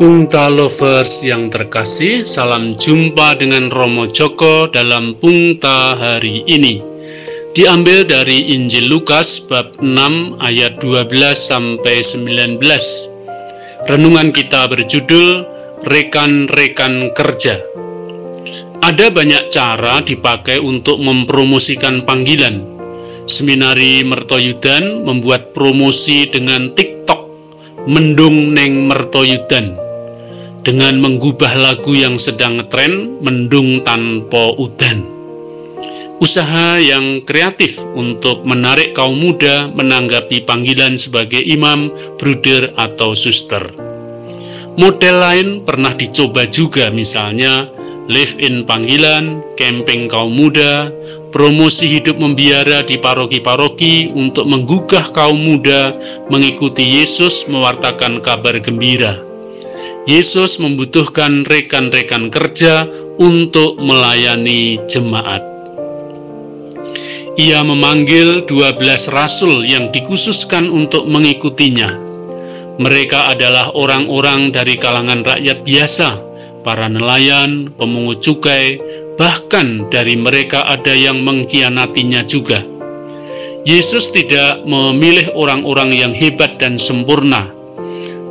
Pungta Lovers yang terkasih, salam jumpa dengan Romo Joko dalam Pungta hari ini. Diambil dari Injil Lukas bab 6 ayat 12 sampai 19. Renungan kita berjudul Rekan-rekan kerja. Ada banyak cara dipakai untuk mempromosikan panggilan. Seminari Mertoyudan membuat promosi dengan TikTok Mendung Neng Mertoyudan dengan menggubah lagu yang sedang ngetren mendung tanpa udan. Usaha yang kreatif untuk menarik kaum muda menanggapi panggilan sebagai imam, bruder, atau suster. Model lain pernah dicoba juga misalnya live-in panggilan, camping kaum muda, promosi hidup membiara di paroki-paroki untuk menggugah kaum muda mengikuti Yesus mewartakan kabar gembira Yesus membutuhkan rekan-rekan kerja untuk melayani jemaat. Ia memanggil 12 rasul yang dikhususkan untuk mengikutinya. Mereka adalah orang-orang dari kalangan rakyat biasa, para nelayan, pemungut cukai, bahkan dari mereka ada yang mengkhianatinya juga. Yesus tidak memilih orang-orang yang hebat dan sempurna,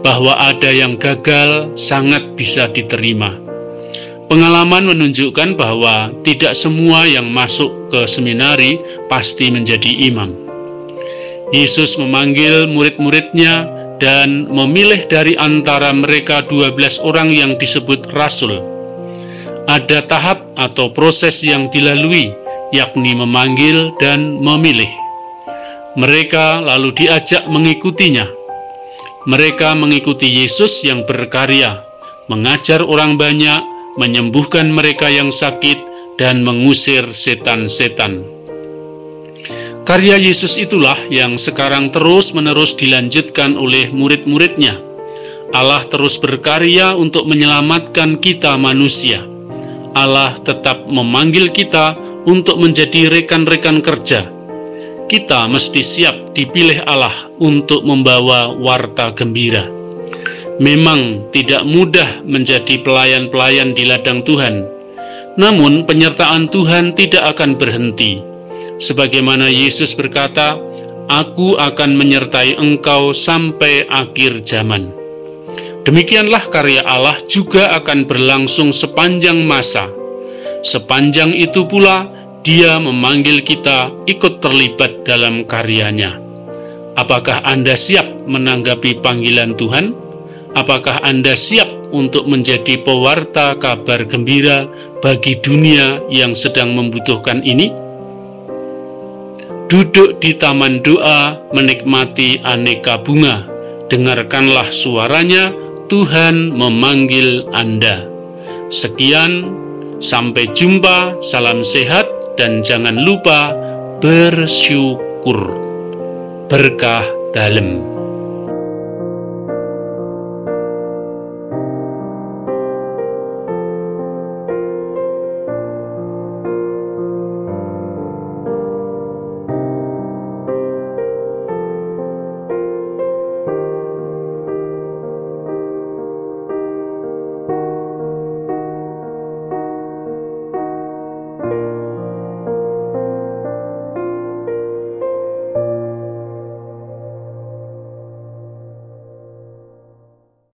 bahwa ada yang gagal sangat bisa diterima. Pengalaman menunjukkan bahwa tidak semua yang masuk ke seminari pasti menjadi imam. Yesus memanggil murid-muridnya dan memilih dari antara mereka 12 orang yang disebut rasul. Ada tahap atau proses yang dilalui, yakni memanggil dan memilih. Mereka lalu diajak mengikutinya mereka mengikuti Yesus yang berkarya, mengajar orang banyak, menyembuhkan mereka yang sakit, dan mengusir setan-setan. Karya Yesus itulah yang sekarang terus-menerus dilanjutkan oleh murid-muridnya. Allah terus berkarya untuk menyelamatkan kita manusia. Allah tetap memanggil kita untuk menjadi rekan-rekan kerja kita mesti siap dipilih Allah untuk membawa warta gembira. Memang tidak mudah menjadi pelayan-pelayan di ladang Tuhan, namun penyertaan Tuhan tidak akan berhenti. Sebagaimana Yesus berkata, Aku akan menyertai engkau sampai akhir zaman. Demikianlah karya Allah juga akan berlangsung sepanjang masa. Sepanjang itu pula, dia memanggil kita ikut terlibat dalam karyanya. Apakah Anda siap menanggapi panggilan Tuhan? Apakah Anda siap untuk menjadi pewarta kabar gembira bagi dunia yang sedang membutuhkan ini? Duduk di taman doa, menikmati aneka bunga. Dengarkanlah suaranya, Tuhan memanggil Anda. Sekian, sampai jumpa, salam sehat, dan jangan lupa bersyukur. Berkah dalam.